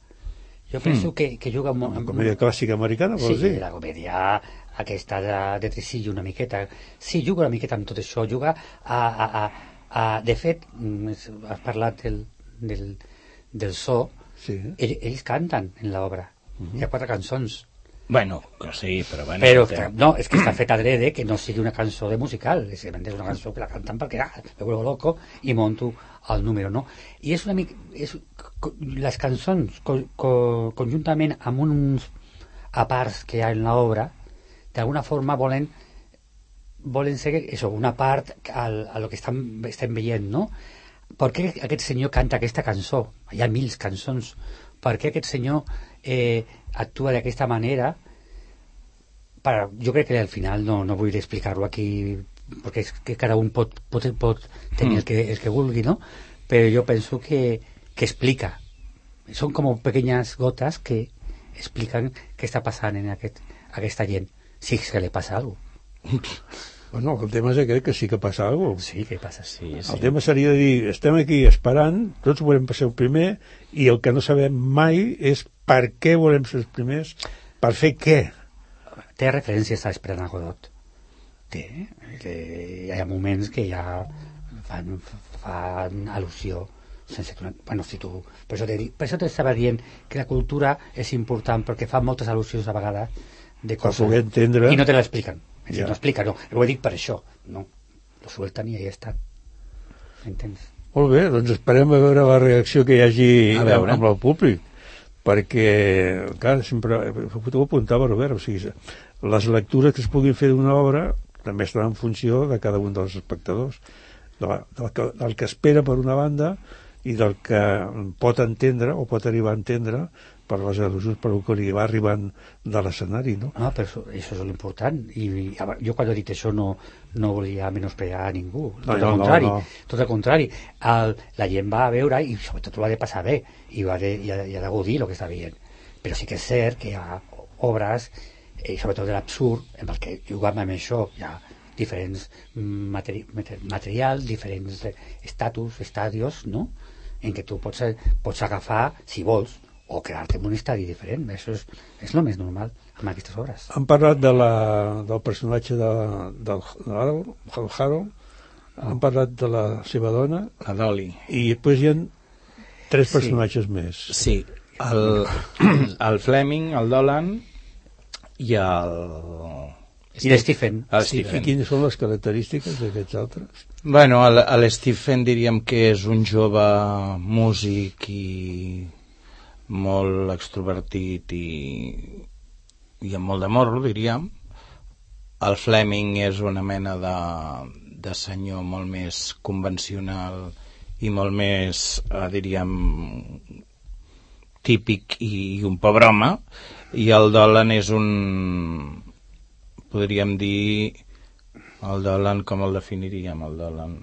Jo penso Hmm. que, que juga molt... La comèdia clàssica americana, vols Sí, dir? la comèdia aquesta de, de tresillo una miqueta. Sí, juga una miqueta amb tot això. Juga a... a, a, a de fet, mm, has parlat del, del, del so. Sí. Ell, ells canten en l'obra. Hi ha quatre cançons. Bueno, que sí, però bueno... Però que, no, és que està fet adrede que no sigui una cançó de musical, és, és una cançó que la canten perquè ah, me vuelvo loco i monto el número, no? I és una mica... És, les cançons co, co, conjuntament amb uns a parts que hi ha en l'obra, d'alguna forma volen volen ser això, una part al, a lo que estan, estem veient, no? Per què aquest senyor canta aquesta cançó? Hi ha mil cançons. Per què aquest senyor eh, actua d'aquesta manera? Per, jo crec que al final no, no vull explicar-ho aquí perquè és que cada un pot, pot, pot tenir el, que, el que vulgui, no? Però jo penso que, que explica. Són com pequeñas gotes que expliquen què està passant en aquest, aquesta gent, si és que li passa alguna cosa. Bueno, el tema és aquest, que sí que passa alguna cosa. Sí, què passa? Sí, El sí. tema seria de dir, estem aquí esperant, tots volem ser el primer, i el que no sabem mai és per què volem ser els primers, per fer què. Té referències a Esperant a Godot. Té. Que hi ha moments que ja fan, fan al·lusió sense que... Bueno, si tu... Per això, dic, per això t'estava dient que la cultura és important perquè fa moltes al·lusions a vegades de coses. poder entendre... I no te l'expliquen. Si Ja. no explica, no. Ho he dit per això. No. Lo suelten i ahí està. Entens? Molt bé, doncs esperem a veure la reacció que hi hagi A veure. amb el públic perquè, clar, sempre ho apuntava Robert, o sigui, les lectures que es puguin fer d'una obra també estan en funció de cada un dels espectadors de la, del, que, del que espera per una banda i del que pot entendre o pot arribar a entendre per les al·lusions per el que li va arribant de l'escenari, no? No, però això, això és l'important. I, i jo quan he dit això no, no volia menysprear a ningú. Tot No, el no, no, contrari. no. Tot el contrari. El, la gent va a veure i sobretot ho ha de passar bé i, va de, i, ha, i ha de gaudir el que està veient. Però sí que és cert que hi ha obres, eh, sobretot de l'absurd, en el que jugam amb això, hi ha diferents mm, materi mater- material, diferents eh, estatus, estadios, no? en què tu pots, eh, pots agafar, si vols, o quedar-te en un estadi diferent. Això és, és el més normal amb aquestes obres. Han parlat de la, del personatge de, del Harold, el Harold, han parlat de la seva dona, La Dolly. i després hi ha tres Sí. personatges més. Sí, el, el Fleming, el Dolan i el... I l'Stephen. El I Stephen. quines són les característiques d'aquests altres? Bueno, el, el Stephen diríem que és un jove músic i molt extrovertit i, i amb molt de morro, diríem. El Fleming és una mena de, de senyor molt més convencional i molt més, eh, diríem, típic i, i un pobre home, i el Dolan és un, podríem dir, el Dolan, com el definiríem, el Dolan?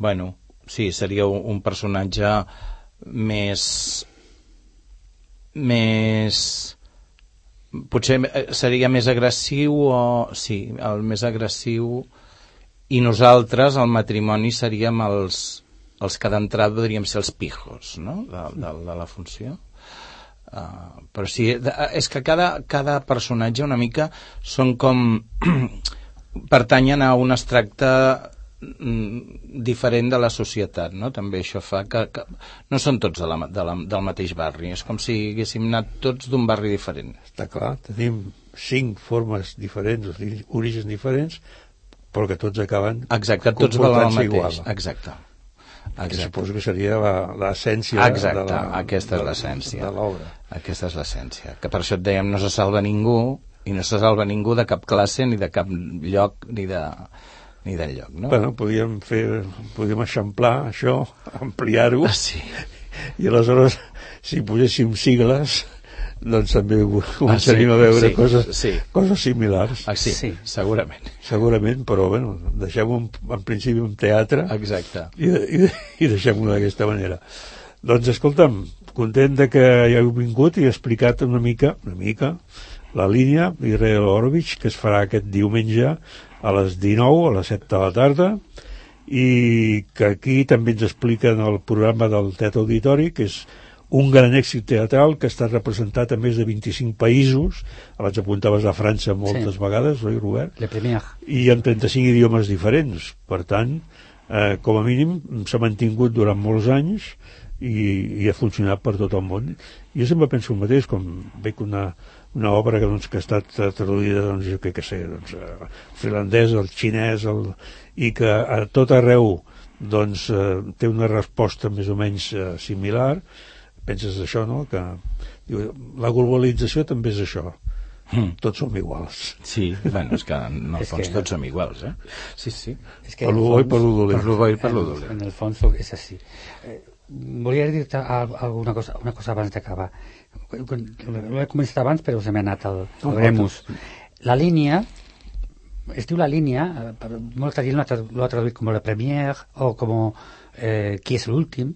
Bueno, sí, seria un, un personatge més... més... Potser eh, seria més agressiu o... Sí, el més agressiu i nosaltres, el matrimoni, seríem els, els que d'entrada podríem ser els pijos, no?, de, de, de la funció. Uh, però sí, és que cada, cada personatge una mica són com pertanyen a un extracte diferent de la societat, no? També això fa que, que no són tots de la, de la, del mateix barri, és com si haguéssim anat tots d'un barri diferent. Està clar, tenim cinc formes diferents, orígens diferents, però que tots acaben Exacte, tots valen el mateix. igual. Exacte. Que Exacte. suposo que seria la- l'essència Exacte, de la, aquesta és l'essència. de l'obra. Aquesta és l'essència. Que per això et dèiem, no se salva ningú, i no se salva ningú de cap classe, ni de cap lloc, ni de ni del lloc, no? Bueno, podíem fer, podíem eixamplar això, ampliar-ho, Sí. i aleshores, si poséssim sigles, doncs també començaríem Ah, sí, a veure sí, coses, sí. coses similars. Ah, sí, Sí. segurament. Segurament, però bueno, deixem un, en principi un teatre Exacte. i, i, i deixem-ho d'aquesta manera. Doncs escolta'm, content de que hi heu vingut i explicat una mica, una mica, la línia Israel Orovich, que es farà aquest diumenge a les 19, a les 7 de la tarda, i que aquí també ens expliquen el programa del Teatre Auditori, que és un gran èxit teatral que està representat a més de 25 països, abans apuntaves a França moltes Sí. vegades, oi Robert? Le Premier. i en 35 idiomes diferents. Per tant, eh, com a mínim, s'ha mantingut durant molts anys i, i ha funcionat per tot el món. Jo sempre penso el mateix, com veig una, una obra que, doncs, que ha estat eh, traduïda, doncs, jo què que sé, doncs, el finlandès, el xinès, el, i que a tot arreu doncs, eh, té una resposta més o menys eh, similar, penses això, no?, que diu, la globalització també és això, Mm. Tots som iguals. Sí, bueno, és que en el És fons que- tots som iguals, eh? Sí, sí. És Per lo bo i per lo dolent. Per lo bo i per lo en, dolent. en el fons és així. Eh, volia dir-te al- alguna cosa, una cosa abans d'acabar. L'he començat abans, però se m'ha anat al, al Remus. La línia, es diu la línia, eh, molta gent l'ha traduït com la première o com eh, qui és l'últim,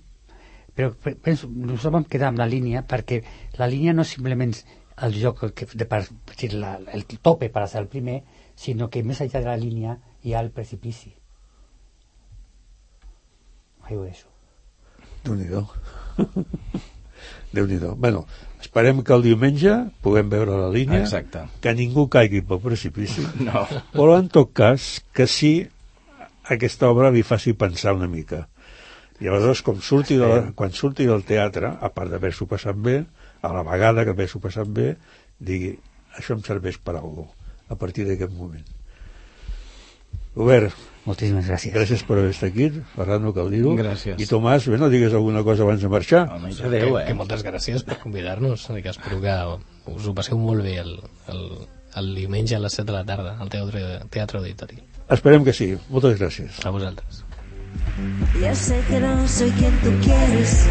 però pe- penso, nosaltres vam quedar amb la línia perquè la línia no és simplement el joc que, de, per, per dir, la, el tope per ser el primer, sinó que més enllà de la línia hi ha el precipici. Ahí ho deixo. Déu-n'hi-do. Déu-n'hi-do. Bueno, esperem que el diumenge puguem veure la línia, Exacte. que ningú caigui pel precipici, No. però en tot cas que sí aquesta obra li faci pensar una mica. I aleshores, com surti de la, quan surti del teatre, a part d'haver-s'ho passat bé, a la vegada que haver-s'ho passat bé, digui, això em serveix per alguna cosa, a partir d'aquest moment. Robert, Moltíssimes gràcies. gràcies per haver estat aquí, Ferran, no cal dir-ho. Gràcies. I Tomàs, bé, no digues alguna cosa abans de marxar. Almenys que, adeu, que eh? moltes gràcies per convidar-nos i que espero que us ho passeu molt bé el, el, el diumenge a les 7 de la tarda al Teatre, teatre Auditori. Esperem que sí. Moltes gràcies. A vosaltres. Ya sé que no soy quien tú quieres.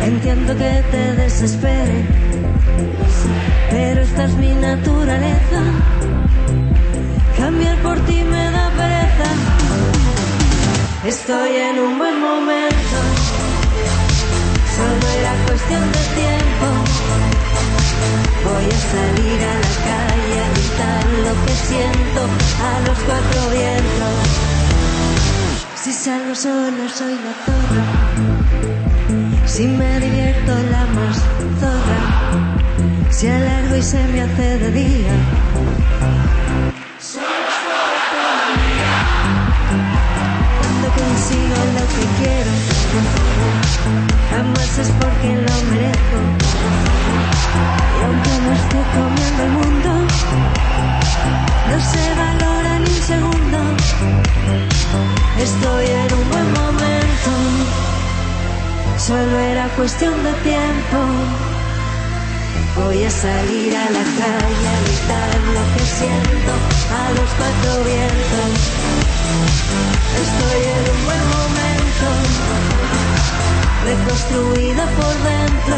Entiendo que te desespere. Pero esta es mi naturaleza. Cambiar por ti me da pereza. Estoy en un buen momento. Solo era cuestión de tiempo. Voy a salir a la calle a gritar lo que siento a los cuatro vientos. Si salgo solo soy la zorra. Si me divierto la más zorra. Si alargo y se me hace de día. Consigo lo que quiero. Jamás es porque lo merezco. Y aunque no esté comiendo el mundo, no se valora ni un segundo. Estoy en un buen momento. Solo era cuestión de tiempo. Voy a salir a la calle a gritar lo que siento a los cuatro vientos. Estoy en un buen momento. Reconstruida por dentro.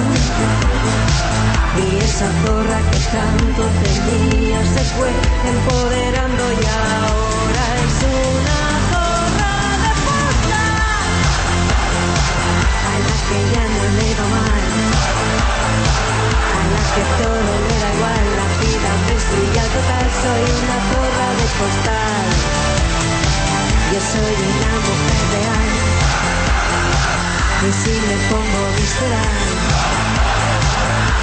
Y esa zorra que tanto temía se fue empoderando y ahora es una zorra de puta a la que ya no le va mal, a la que todo le da igual, la vida me ya total, soy una zorra de postal, yo soy una mujer real, y si me pongo visceral,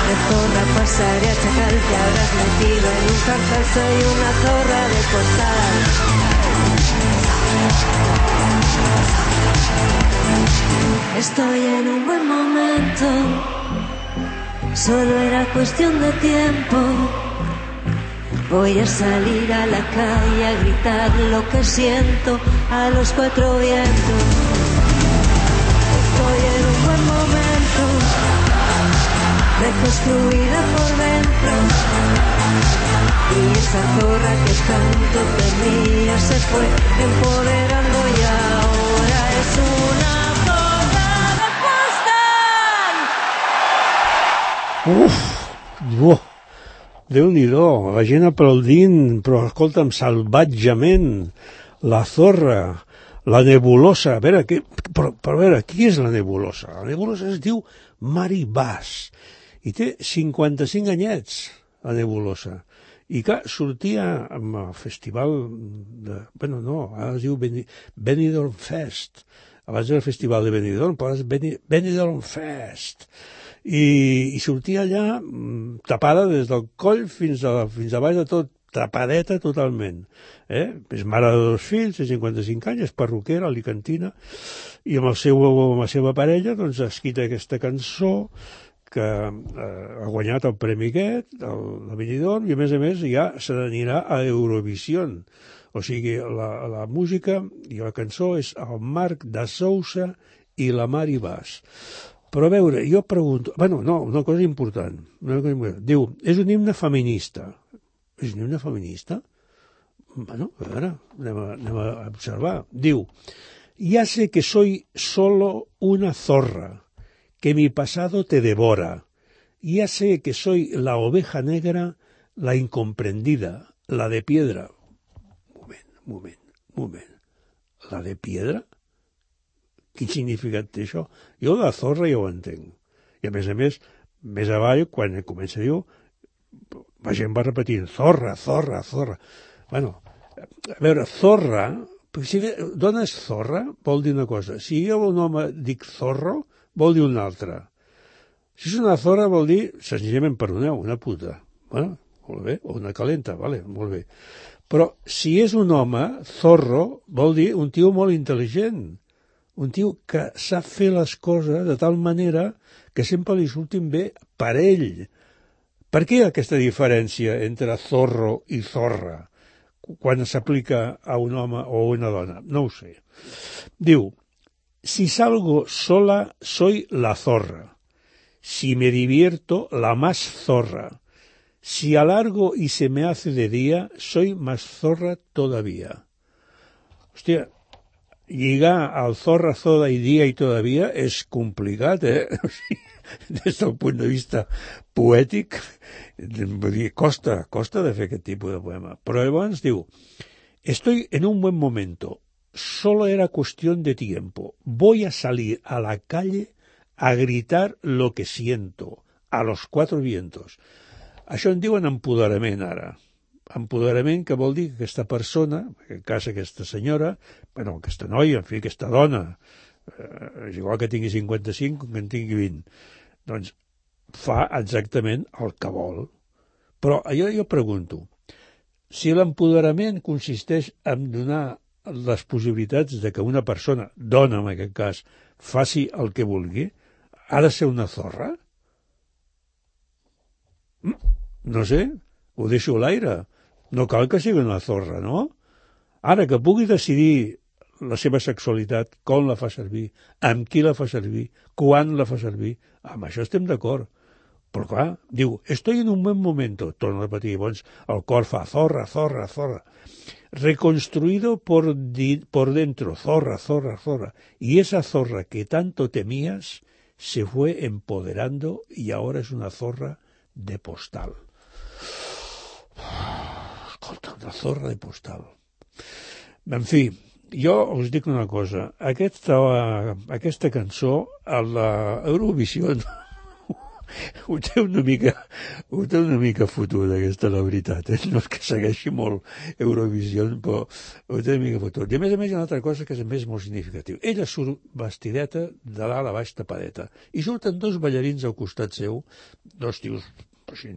de zorra pasaré a chacal, te habrás metido en un cárcel, soy una zorra de postal. Estoy en un buen momento, solo era cuestión de tiempo. Voy a salir a la calle a gritar lo que siento a los cuatro vientos. Estoy en un buen momento, reconstruida por dentro. Y esa zorra que tanto temía se fue empoderando y ahora es una zorra de postal. Uf! Déu-n'hi-do, la gent aplaudint, però escolta'm, salvatgement, la zorra, la nebulosa, a veure, què, però, però a veure, qui és la nebulosa? La nebulosa es diu Mari Bas, i té 55 anyets, la nebulosa. I que sortia el festival de... Bueno, no, ara es diu Beni, Benidorm Fest. Abans era el festival de Benidorm, però ara és Beni, Benidorm Fest i, i sortia allà mm, tapada des del coll fins a, fins a baix de tot, tapadeta totalment. Eh? És mare de dos fills, té 55 anys, és perruquera, alicantina, i amb, el seu, amb la seva parella doncs, ha escrit aquesta cançó que eh, ha guanyat el premi aquest, el, el Benidorm, i a més a més ja se n'anirà a Eurovision. O sigui, la, la música i la cançó és el Marc de Sousa i la Mari Bas. Però a veure, jo pregunto... bueno, no, una cosa important. Una cosa important. Diu, és un himne feminista. És un himne feminista? Bueno, a veure, anem a, anem a observar. Diu, ya sé que soy solo una zorra, que mi pasado te devora. Ya sé que soy la oveja negra, la incomprendida, la de piedra. Moment, moment, moment. La de piedra? Quin significat té això? Jo la zorra ja ho entenc. I a més a més, més avall, quan comença a dir, la gent va repetint, zorra, zorra, zorra. Bueno, a veure, zorra, si dona és zorra, vol dir una cosa. Si jo un home dic zorro, vol dir una altra. Si és una zorra vol dir, senzillament, perdoneu, una puta. Bueno, molt bé, o una calenta, vale, molt bé. Però si és un home, zorro, vol dir un tio molt intel·ligent, un tio que sap fer les coses de tal manera que sempre li surtin bé per ell. Per què aquesta diferència entre zorro i zorra quan s'aplica a un home o a una dona? No ho sé. Diu, si salgo sola soy la zorra. Si me divierto, la más zorra. Si alargo y se me hace de día, soy más zorra todavía. Hòstia, lligar el zorra, zoda i dia i todavía és complicat, eh? O sigui, des de vista poètic, vull dir, costa, costa de fer aquest tipus de poema. Però llavors diu, estoy en un buen momento, solo era cuestión de tiempo, voy a salir a la calle a gritar lo que siento, a los cuatro vientos. Això en diuen empoderament ara empoderament que vol dir que aquesta persona, en aquest cas aquesta senyora, bueno, aquesta noia, en fi, aquesta dona, eh, és igual que tingui 55 que en tingui 20, doncs fa exactament el que vol. Però jo, jo pregunto, si l'empoderament consisteix en donar les possibilitats de que una persona, dona en aquest cas, faci el que vulgui, ha de ser una zorra? Mm, No sé, ho deixo a l'aire. No cal que sigui una zorra, no? Ara, que pugui decidir la seva sexualitat, com la fa servir, amb qui la fa servir, quan la fa servir, amb això estem d'acord. Però clar, diu, estoy en un buen momento, torno a repetir, llavors el cor fa zorra, zorra, zorra, reconstruido por, di, por dentro, zorra, zorra, zorra, y esa zorra que tanto temías se fue empoderando y ahora es una zorra de postal. Escolta, una zorra de postal. En fi, jo us dic una cosa. Aquesta, aquesta cançó, a l'Eurovisió, ho té una mica, ho té una mica fotuda, aquesta, la veritat. Eh? No és que segueixi molt Eurovisió, però ho té una mica fotuda. I a més a més hi ha una altra cosa que és més molt significatiu. Ella surt vestideta de dalt a baix tapadeta. I surten dos ballarins al costat seu, dos tios així,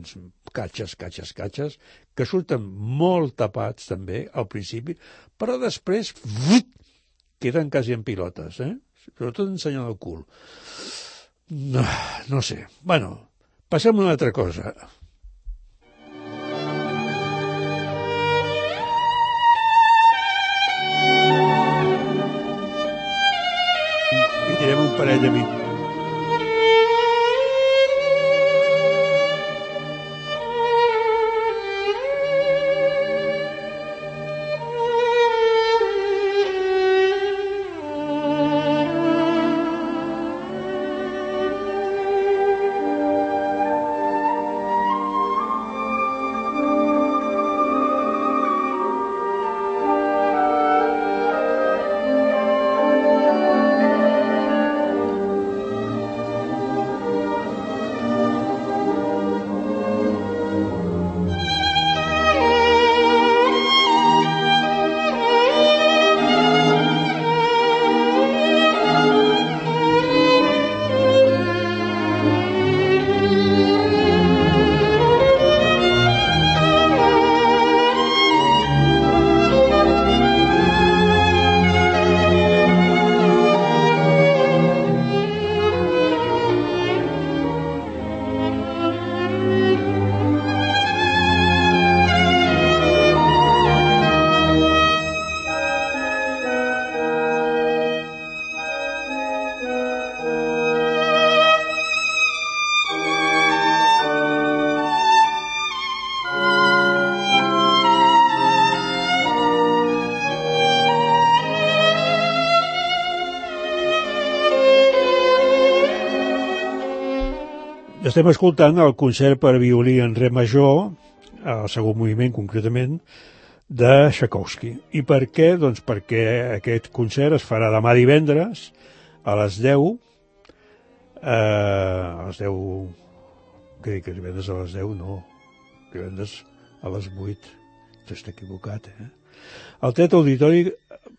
catxes, catxes, catxes, que surten molt tapats també al principi, però després vut, queden quasi en pilotes, eh? sobretot ensenyant el cul. No, no sé. Bueno, passem a una altra cosa. I direm un parell de minuts. Estem escoltant el concert per violí en re major, el segon moviment concretament, de Tchaikovsky. I per què? Doncs perquè aquest concert es farà demà divendres a les 10, eh, a les 10, què dic, divendres a les 10? No, divendres a les 8, s'està equivocat, eh? El Teatre Auditori,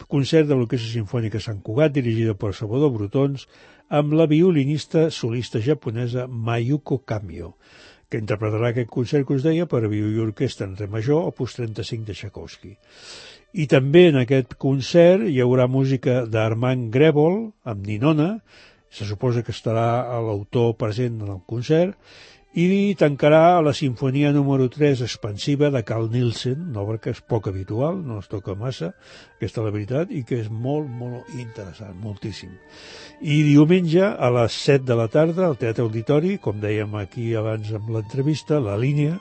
concert de l'Orquestra Sinfònica Sant Cugat, dirigida per Salvador Brutons, amb la violinista solista japonesa Mayuko Kamio, que interpretarà aquest concert que us deia per a violí i orquestra en re major, opus 35 de Tchaikovsky. I també en aquest concert hi haurà música d'Armand Grebol, amb Ninona, se suposa que estarà l'autor present en el concert, i tancarà la sinfonia número 3 expansiva de Carl Nielsen, una obra que és poc habitual, no es toca massa, aquesta la veritat, i que és molt, molt interessant, moltíssim. I diumenge a les 7 de la tarda al Teatre Auditori, com dèiem aquí abans amb l'entrevista, La línia,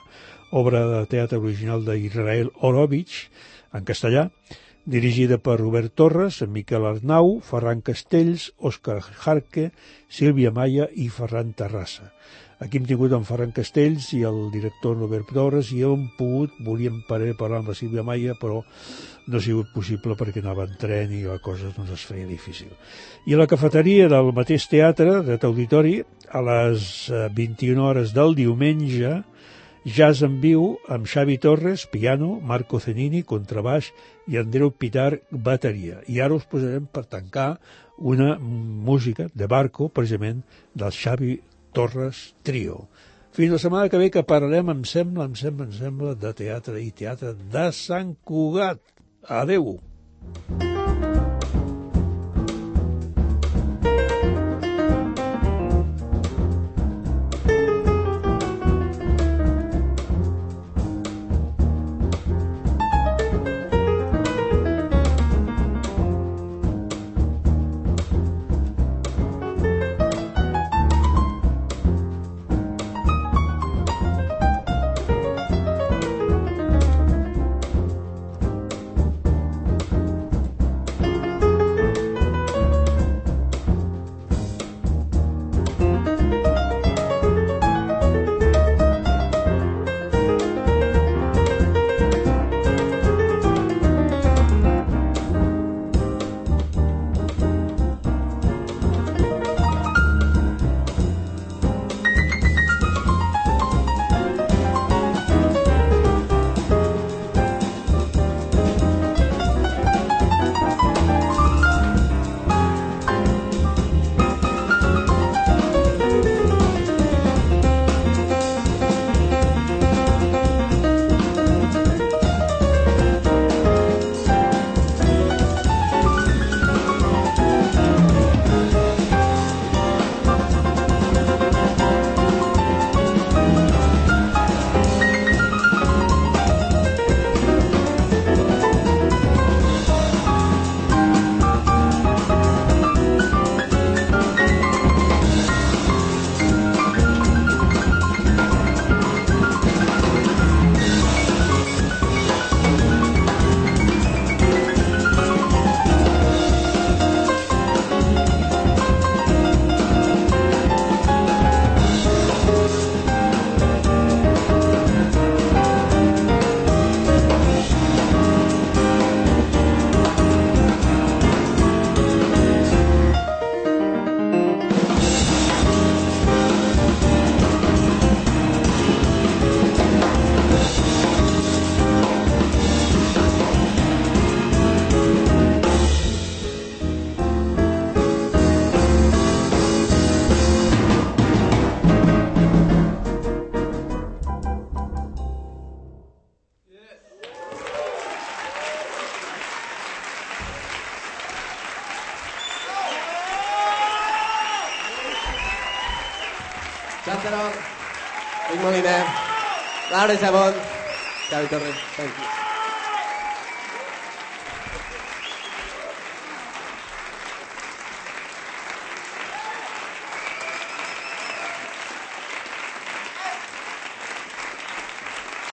obra de teatre original d'Israel Orovich, en castellà, dirigida per Robert Torres, Miquel Arnau, Ferran Castells, Òscar Jarque, Sílvia Maia i Ferran Terrassa. Aquí hem tingut en Ferran Castells i el director Robert Torres i hem pogut, volíem parar parlar amb la Sílvia Maia, però no ha sigut possible perquè anava en tren i la cosa doncs, es feia difícil. I a la cafeteria del mateix teatre, de Auditori, a les 21 eh, hores del diumenge, jazz en viu amb Xavi Torres, piano, Marco Zenini, contrabaix i Andreu Pitar, bateria. I ara us posarem per tancar una música de Barco, precisament, del Xavi Torres Trio. Fins la setmana que ve que parlarem, em sembla, em sembla, em sembla, de teatre i teatre de Sant Cugat. Adeu. Adeu. Laura Sabón, Xavi Torres.